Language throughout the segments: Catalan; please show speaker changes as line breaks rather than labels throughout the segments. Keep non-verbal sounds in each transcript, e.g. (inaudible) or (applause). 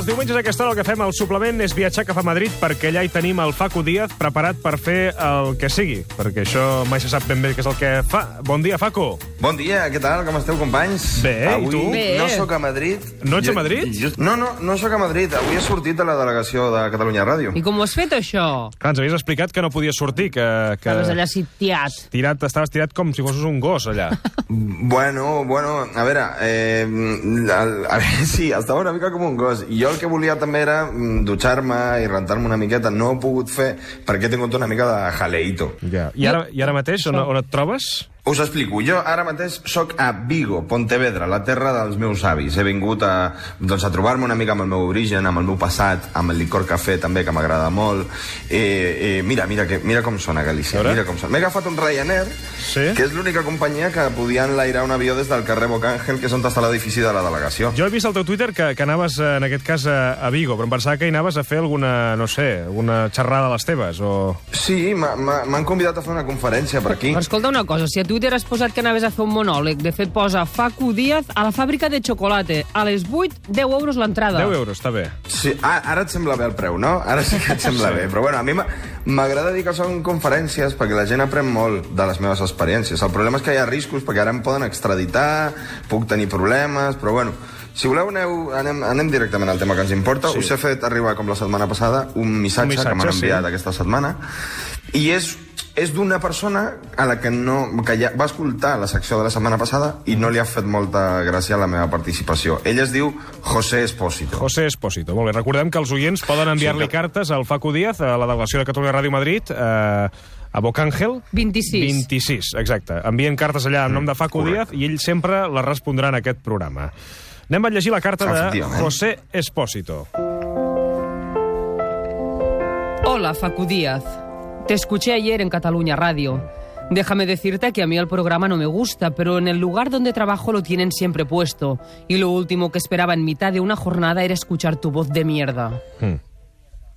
els diumenges a aquesta hora el que fem al suplement és viatjar cap a Madrid perquè allà hi tenim el Facu Díaz preparat per fer el que sigui, perquè això mai se sap ben bé què és el que fa. Bon dia, Facu.
Bon dia, què tal? Com esteu, companys?
Bé, i
Avui
tu?
Bé.
no sóc a Madrid.
No ets a Madrid?
Jo, no, no, no sóc a Madrid. Avui he sortit de la delegació de Catalunya Ràdio.
I com ho has fet, això?
Clar, ens havies explicat que no podies sortir, que... que...
Estaves allà sitiat.
Tirat, estaves tirat com si fossis un gos, allà. (laughs)
Bueno, bueno, a veure, eh, a, a veure, (laughs) sí, estava una mica com un gos. I el que volia també era mm, dutxar-me i rentar-me una miqueta. No ho he pogut fer perquè he tingut una mica de jaleito.
ja. I, ara, I ara mateix, on, on et trobes?
Us explico. Jo ara mateix sóc a Vigo, Pontevedra, la terra dels meus avis. He vingut a, doncs, a trobar-me una mica amb el meu origen, amb el meu passat, amb el licor cafè també, que m'agrada molt. Eh, eh, mira, mira, que, mira com sona Galícia. Mira com sona. M'he agafat un Ryanair,
Sí?
que és l'única companyia que podia enlairar un avió des del carrer Bocàngel, que és on està l'edifici de la delegació.
Jo he vist al teu Twitter que, que anaves, eh, en aquest cas, a, a Vigo, però em pensava que hi anaves a fer alguna, no sé, alguna xerrada a les teves, o...
Sí, m'ha- m'ha- m'han convidat a fer una conferència per aquí.
Però escolta una cosa, si a Twitter has posat que anaves a fer un monòleg, de fet posa Facu Díaz a la fàbrica de xocolata. A les 8, 10 euros l'entrada.
10 euros, està bé.
Sí, ara et sembla bé el preu, no? Ara sí que et sembla bé. Però bueno, a mi m'a- m'agrada dir que són conferències perquè la gent aprèn molt de les meves experiències. El problema és que hi ha riscos perquè ara em poden extraditar, puc tenir problemes, però bueno, si voleu aneu, anem, anem directament al tema que ens importa.
Sí.
Sí. Us he fet arribar, com la setmana passada, un missatge,
Un missatge,
que m'han
sí.
enviat aquesta setmana i és és d'una persona a la que, no, que ja va escoltar la secció de la setmana passada i no li ha fet molta gràcia la meva participació. Ell es diu José Espósito.
José Espósito. Molt bé, recordem que els oients poden enviar-li
Sí, que-
cartes al Facu Díaz, a la delegació de Catalunya Ràdio Madrid, eh, a Bocàngel.
26.
26, exacte. Envien cartes allà en nom de Facu
correcte.
Díaz i ell sempre les respondrà en aquest programa. Anem a llegir la carta de. José Espósito.
Hola, Facu Díaz. Te escuché ayer en Cataluña Radio. Déjame decirte que a mí el programa no me gusta, pero en el lugar donde trabajo lo tienen siempre puesto. Y lo último que esperaba en mitad de una jornada era escuchar tu voz de mierda.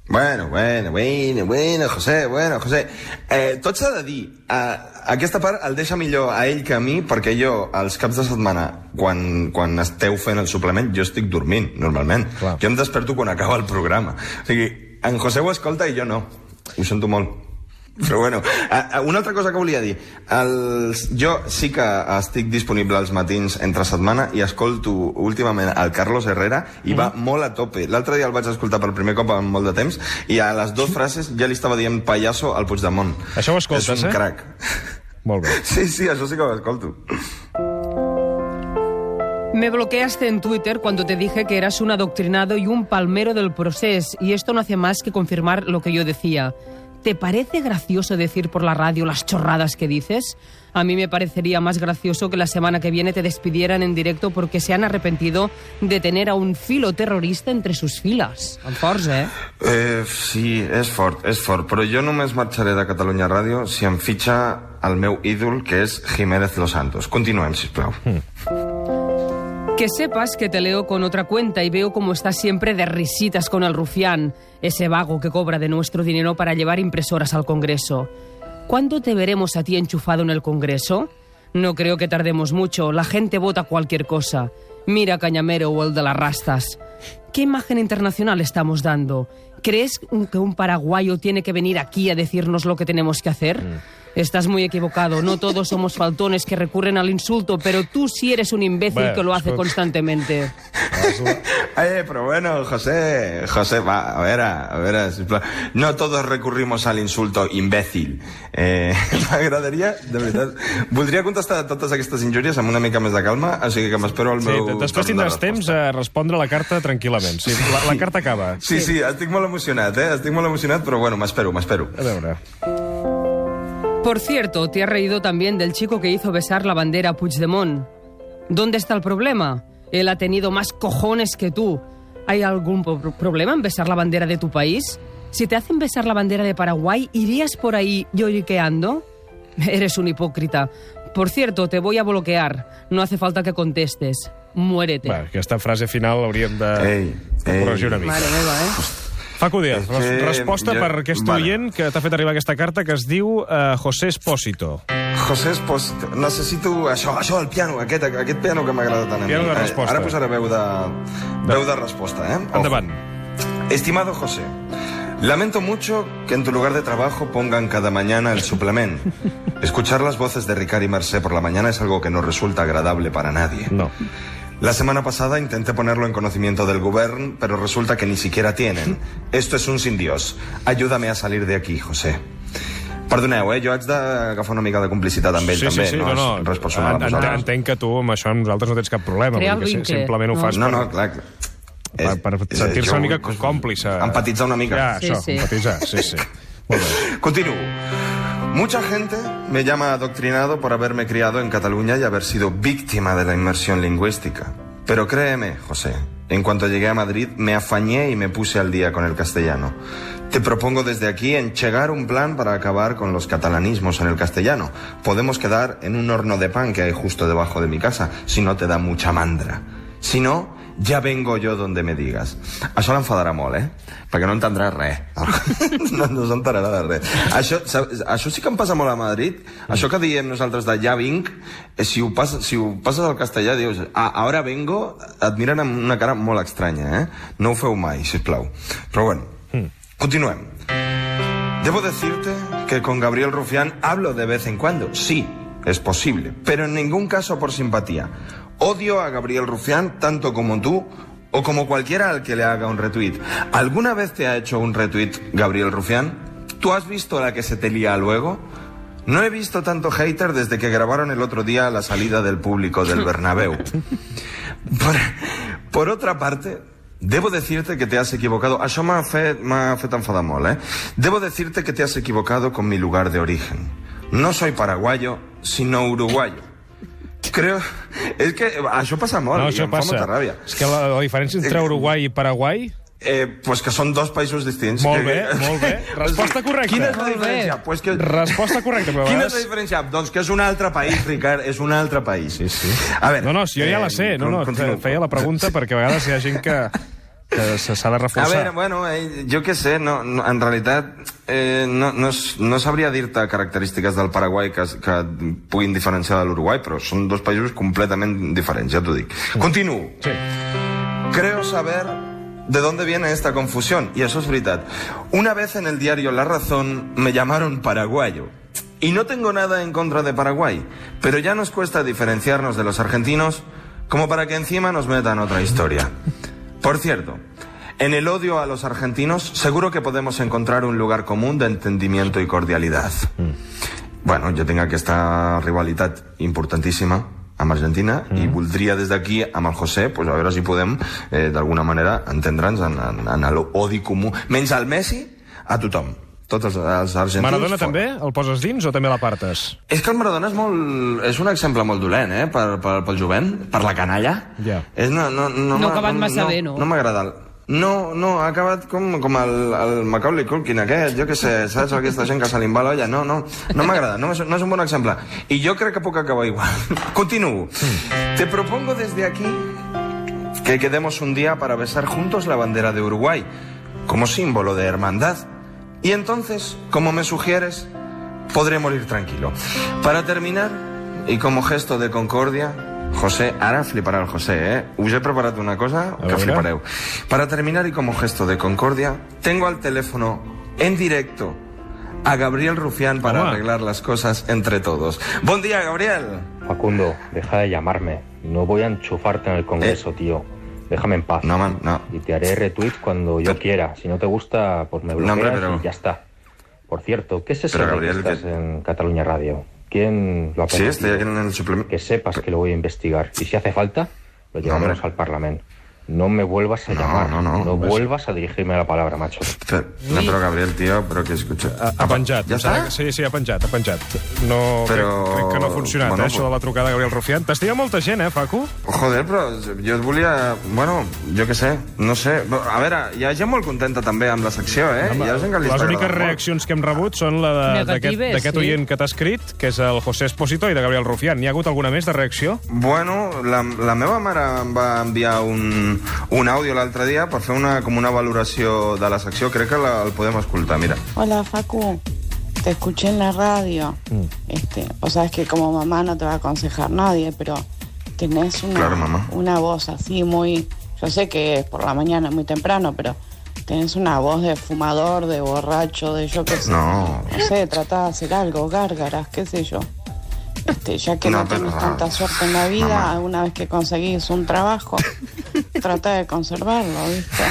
Bueno, bueno, bueno, bueno, José, bueno, José. Eh, tot s'ha de dir, eh, aquesta part el deixa millor a ell que a mi, perquè jo, els caps de setmana, quan, quan esteu fent el suplement, jo estic dormint, normalment.
Clar.
Jo em desperto quan acaba el programa. O sigui, en José ho escolta i jo no. Ho sento molt. Però bueno, una altra cosa que volia dir. Els, jo sí que estic disponible als matins entre setmana i escolto últimament el Carlos Herrera i va molt a tope. L'altre dia el vaig escoltar per primer cop en molt de temps i a les dues frases ja li estava dient payaso al Puigdemont.
Això ho escoltes,
És un
eh?
crac.
Molt bé. (laughs)
Sí, sí, això sí que ho escolto.
Me bloqueaste en Twitter cuando te dije que eras un adoctrinado y un palmero del proceso, y esto no hace más que confirmar lo que yo decía. ¿Te parece gracioso decir por la radio las chorradas que dices? A mí me parecería más gracioso que la semana que viene te despidieran en directo porque se han arrepentido de tener a un filo terrorista entre sus filas. En forts, eh?
Eh, sí, és fort, és fort, però jo només marxaré de Catalunya Ràdio si em fitxa el meu ídol, que és Jiménez Los Santos. Continuem, sisplau.
Que sepas que te leo con otra cuenta y veo cómo estás siempre de risitas con el rufián, ese vago que cobra de nuestro dinero para llevar impresoras al Congreso. ¿Cuándo te veremos a ti enchufado en el Congreso? No creo que tardemos mucho, la gente vota cualquier cosa. Mira Cañamero o el de las rastas. ¿Qué imagen internacional estamos dando? ¿Crees que un paraguayo tiene que venir aquí a decirnos lo que tenemos que hacer? Estás muy equivocado. No todos somos faltones que recurren al insulto, pero tú sí eres un imbécil
Bueno,
que lo hace
escolta.
constantemente. (laughs)
Eh, però bueno, José, José, va, a veure, a veure, sisplau. No todos recurrimos al insulto imbècil. Eh, (laughs) M'agradaria, de veritat, voldria contestar totes aquestes injúries amb una mica més de calma, o sigui que m'espero el
Sí,
meu...
després
de
tindràs temps a respondre la carta tranquil·lament. Sí, la, la carta acaba.
Sí, sí, estic molt emocionat, eh? Estic molt emocionat, però bueno, m'espero, m'espero.
A veure.
Por cierto, te has reído también del chico que hizo besar la bandera a Puigdemont. ¿Dónde está el problema? Él ha tenido más cojones que tú. ¿Hay algún pro- problema en besar la bandera de tu país? Si te hacen besar la bandera de Paraguay, ¿irías por ahí lloriqueando? Eres un hipócrita. Por cierto, te voy a bloquear. No hace falta que contestes. Muérete.
Va, aquesta frase final l'hauríem de,
Ei,
de
ei.
corregir una mica.
Mare meva, eh?
Facu Díaz,
És que
resposta
jo-
per aquest
vale.
oient que t'ha fet arribar aquesta carta que es diu uh, José Espósito.
José Esposito, necessito això, això, el piano, aquest, aquest piano que m'agrada tant a mi.
Piano de
Eh,
resposta.
Ara posaré veu de, veu de resposta, eh? Ojo.
Endavant.
Estimado José, lamento mucho que en tu lugar de trabajo pongan cada mañana el suplemento. (laughs) Escuchar las voces de Ricard y Mercé por la mañana es algo que no resulta agradable para nadie.
No.
La semana pasada intenté ponerlo en conocimiento del gobierno, pero resulta que ni siquiera tienen. (laughs) Esto es un sin Dios. Ayúdame a salir de aquí, José. Perdoneu, eh? Jo haig d'agafar una mica de complicitat amb ell,
sí,
també.
sí, sí,
no,
no,
és res personal.
en-
vosaltres.
entenc que tu amb això amb nosaltres no tens cap problema.
Crea
vull dir
el vincle.
simplement ho
No.
fas
No,
per,
no, clar. clar.
per, per
És-
sentir-se una mica còmplice.
Empatitzar una mica.
Ja,
Sí,
això,
sí.
empatitzar, sí, sí. (laughs) Molt bé.
Continúo. Mucha gente me llama adoctrinado por haberme criado en Cataluña y haber sido víctima de la inmersión lingüística. Pero créeme, José, en cuanto llegué a Madrid me afañé y me puse al día con el castellano. Te propongo desde aquí enchegar un plan para acabar con los catalanismos en el castellano. Podemos quedar en un horno de pan que hay justo debajo de mi casa, si no te da mucha mandra. Si no, ja vengo jo donde me digas. Això l'enfadarà molt, eh? Perquè no entendrà res. (laughs) No, no s'enterarà de res. Això, això sí que em passa molt a Madrid. Això que diem nosaltres de ja vinc, eh, si ho, passes, si ho passes al castellà dius ah, ahora vengo, et miren amb una cara molt estranya, eh? No ho feu mai, sisplau. Però bueno, continuem. Debo decirte que con Gabriel Rufián hablo de vez en cuando. Sí, es posible, pero en ningún caso por simpatía. Odio a Gabriel Rufián tanto como tú o como cualquiera al que le haga un retweet. ¿Alguna vez te ha hecho un retweet Gabriel Rufián? ¿Tú has visto la que se te lía luego? No he visto tanto hater desde que grabaron el otro día la salida del público del (laughs) Bernabéu. Por, por otra parte, debo decirte que te has equivocado. Això m'ha fet, fet enfadar molt, eh? Debo decirte que te has equivocado con mi lugar de origen. No soy paraguayo, sino uruguayo. Creo... És que això passa molt
No,
i
això
em fa
passa.
molta ràbia.
És que la, la diferència entre Uruguai i Paraguai...
Eh, pues que són dos països distints.
Molt
Que-
bé, molt bé. (laughs) Resposta correcta.
Quina és la diferència? Pues que...
Resposta correcta, però
Quina és la diferència? Doncs que és un altre país, Ricard, és un altre país.
Sí, sí.
A veure...
No, no, si jo ja la sé. No, no, feia la pregunta perquè a vegades hi ha gent que (laughs) se- s'ha de
A
reforçar.
veure, bueno, eh, jo què sé, no, no, en realitat eh, no, no, no sabria dir-te característiques del Paraguai que, que puguin diferenciar de l'Uruguai, però són dos països completament diferents, ja t'ho dic. Continuo.
Sí.
Creo saber de dónde viene esta confusión, y eso es verdad. Una vez en el diario La Razón me llamaron paraguayo. Y no tengo nada en contra de Paraguay, pero ya nos cuesta diferenciarnos de los argentinos como para que encima nos metan otra historia. Por cierto, en el odio a los argentinos seguro que podemos encontrar un lugar común de entendimiento y cordialidad. Bueno, jo tinc aquesta rivalitat importantíssima amb Argentina mm. i voldria des d'aquí amb el José pues, a veure si podem eh, d'alguna manera entendre'ns en, en, en l'odi comú menys al Messi, a tothom tots els, els argentins
Maradona
fora.
també? El poses dins o també l'apartes?
És que el Maradona és, molt, és un exemple molt dolent, eh? Per, per, pel jovent, per la canalla.
Ja.
És, no, no, no,
No ha acabat massa
no,
bé, no?
No m'agrada. el- No, no, ha acabat com, com el, el Macaulay Culkin aquest, jo què sé, saps aquesta gent que se li va l'olla? No, no, no m'agrada, no, és, no és un bon exemple. I jo crec que puc acabar igual. (laughs) Continuo. Te propongo desde aquí que quedemos un día para besar juntos la bandera de Uruguay, como símbolo de hermandad. Y entonces, como me sugieres, podré morir tranquilo. Para terminar, y como gesto de concordia, José, ara fliparà el José, ¿eh? Us he preparat una cosa
A
que flipareu. Para terminar y como gesto de concordia, tengo al teléfono en directo a Gabriel Rufián para arreglar las cosas entre todos. Buen día, Gabriel.
Facundo, deja de llamarme. No voy a enchufarte en el Congreso, tío. Déjame en paz.
No, man, no.
Y te haré retweet cuando yo quiera. Si no te gusta, pues me
No,
bloqueas
hombre, pero-
y ya está. Por cierto, ¿qué es eso
Pero,
de
Gabriel,
que estás
que-
en Cataluña Radio? ¿Quién lo ha
Sí, estoy aquí en el suplemento.
Que sepas que lo voy a investigar. Y si hace falta, lo llevamos
hombre.
al Parlamento. No me vuelvas a
No,
llamar.
no, no.
vuelvas a dirigirme la palabra, macho.
No, pero Gabriel, tío, pero que escucha.
Ha, ha penjat.
Ja està?
Sí, sí, ha penjat, ha penjat. No,
Però-
crec, crec que no ha funcionat,
bueno,
eh, això de la trucada de Gabriel Rufián. T'estima molta gent, eh, Facu?
Joder, però jo et volia... Bueno, jo què sé, no sé. A veure, hi ha gent molt contenta també amb la secció, eh? hi ha gent que li
Les úniques reaccions que hem rebut són la de- d'aquest
sí.
oient que t'ha escrit, que és el José Esposito, i de Gabriel Rufián. N'hi ha hagut alguna més de reacció?
Bueno, la, la meva mare em va enviar un, un, un àudio l'altre dia per fer una, com una valoració de la secció. Crec que la, el podem escoltar, mira.
Hola Facu, te escuché en la radio. Este, o sabes que como mamá no te va a aconsejar nadie, pero tenés una,
Claro, mamá.
una voz así muy... Yo sé que es por la mañana, muy temprano, pero tenés una voz de fumador, de borracho, de yo qué sé.
No.
No sé, trata de hacer algo, gárgaras, qué sé yo. Este, ya que no,
No,
tenés tanta suerte en la vida,
Mamá.
una vez que conseguís un trabajo, trata de conservarlo, ¿viste?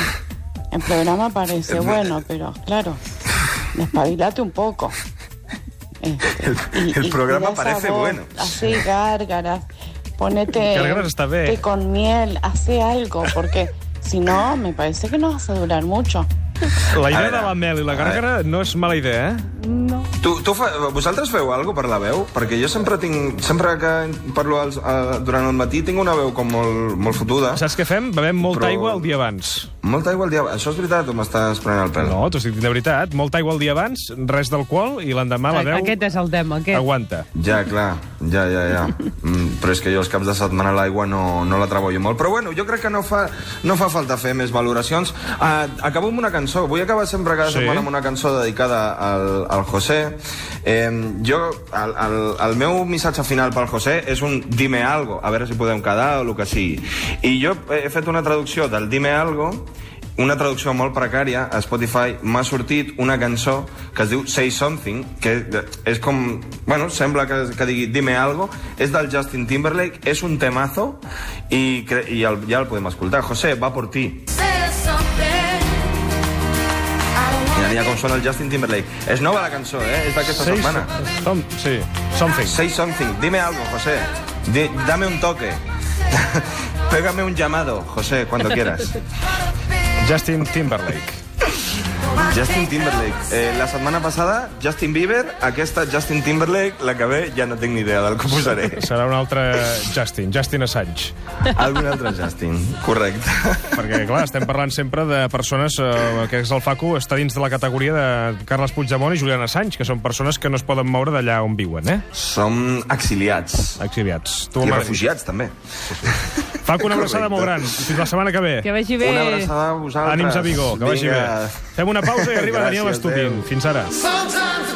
El programa parece bueno, pero claro, despabilate un poco. Este,
El- el programa parece
voz,
bueno.
Hacé gárgaras, ponete
Gárgaras está bé.
té con miel, hace algo, porque si no, me parece que no vas a durar mucho.
La idea de la mel i la gàrgara no és mala idea, eh?
No.
Tu, tu fa, vosaltres feu alguna per la veu? Perquè jo sempre tinc... Sempre que parlo als, uh, durant el matí tinc una veu com molt, molt fotuda.
Saps què fem? Bevem molta
Però-
aigua el dia abans.
Molta aigua al dia... Això és veritat o m'estàs prenent el pèl?
No, t'ho estic dient de veritat. Molta aigua el dia abans, res d'alcohol, i l'endemà la veu
Aquest és el tema, aquest.
aguanta.
Ja, clar, ja, ja, ja. Mm, però és que jo els caps de setmana l'aigua no, no la treballo molt. Però bueno, jo crec que no fa, no fa falta fer més valoracions. Uh, acabo amb una cançó. Vull acabar sempre cada
Sí.
setmana amb una cançó dedicada al, al José. Eh, jo, el, el, el meu missatge final pel José és un dime algo, a veure si podem quedar o el que sigui. I jo he fet una traducció del dime algo una traducció molt precària, a Spotify m'ha sortit una cançó que es diu Say Something, que és com... Bueno, sembla que, que digui Dime algo, és del Justin Timberlake, és un temazo i, i el, ja el podem escoltar. José, va por ti. Mira, com sona el Justin Timberlake. És nova la cançó, eh? És d'aquesta
Say
setmana.
Som, sí, something.
Say something, dime algo, José. Di- dame un toque. (laughs) Pégame un llamado, José, cuando quieras.
Justin Timberlake.
Justin Timberlake. Eh, la setmana passada, Justin Bieber, aquesta Justin Timberlake, la que ve ja no tinc ni idea del que posaré.
Serà un altre Justin, Justin Assange.
Algun altre Justin, correcte.
Perquè, clar, estem parlant sempre de persones, eh, que és el Facu, està dins de la categoria de Carles Puigdemont i Julian Assange, que són persones que no es poden moure d'allà on viuen, eh?
Som exiliats.
Exiliats. Tu,
I refugiats, també.
Facu, una abraçada
Correcte.
molt gran. Fins la setmana que ve.
Que vagi bé.
Una abraçada a vosaltres.
Ànims a Vigor, que vagi
Vinga.
bé. Fem una pausa i arriba Daniel
Gràcies,
Estupin.
adéu.
Fins ara.
Sometimes